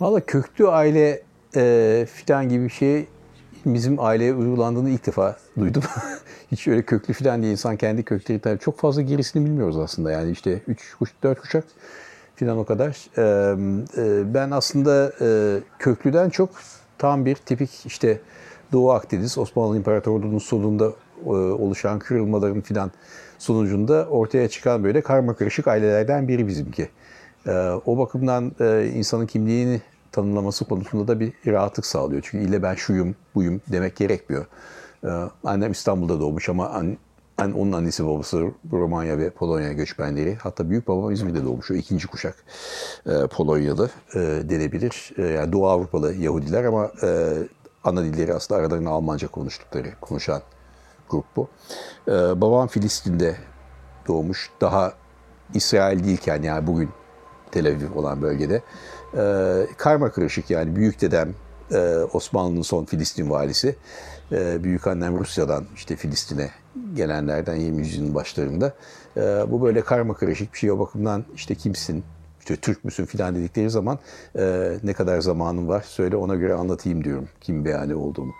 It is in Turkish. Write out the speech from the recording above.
Valla köklü aile e, filan gibi bir şey bizim aileye uygulandığını ilk defa duydum. Hiç öyle köklü filan diye insan kendi kökleri tabii çok fazla gerisini bilmiyoruz aslında. Yani işte 3 4 kuşak filan o kadar. E, e, ben aslında e, köklüden çok tam bir tipik işte Doğu Akdeniz, Osmanlı İmparatorluğu'nun sonunda e, oluşan kırılmaların filan sonucunda ortaya çıkan böyle karma karışık ailelerden biri bizimki. E, o bakımdan e, insanın kimliğini tanımlaması konusunda da bir rahatlık sağlıyor. Çünkü ile ben şuyum, buyum demek gerekmiyor. E, annem İstanbul'da doğmuş ama an, an, onun annesi babası Romanya ve Polonya göçmenleri. Hatta büyük babam İzmir'de doğmuş. O ikinci kuşak e, Polonyalı e, denebilir. Yani Doğu Avrupalı Yahudiler ama ana dilleri aslında aralarında Almanca konuştukları, konuşan grup bu. Ee, babam Filistin'de doğmuş. Daha İsrail değilken yani bugün Tel Aviv olan bölgede. Ee, karma karışık yani büyük dedem e, Osmanlı'nın son Filistin valisi. Ee, büyük annem Rusya'dan işte Filistin'e gelenlerden 20. yüzyılın başlarında. Ee, bu böyle karma karışık bir şey. O bakımdan işte kimsin, işte Türk müsün filan dedikleri zaman e, ne kadar zamanın var söyle ona göre anlatayım diyorum kim beyanı olduğumu.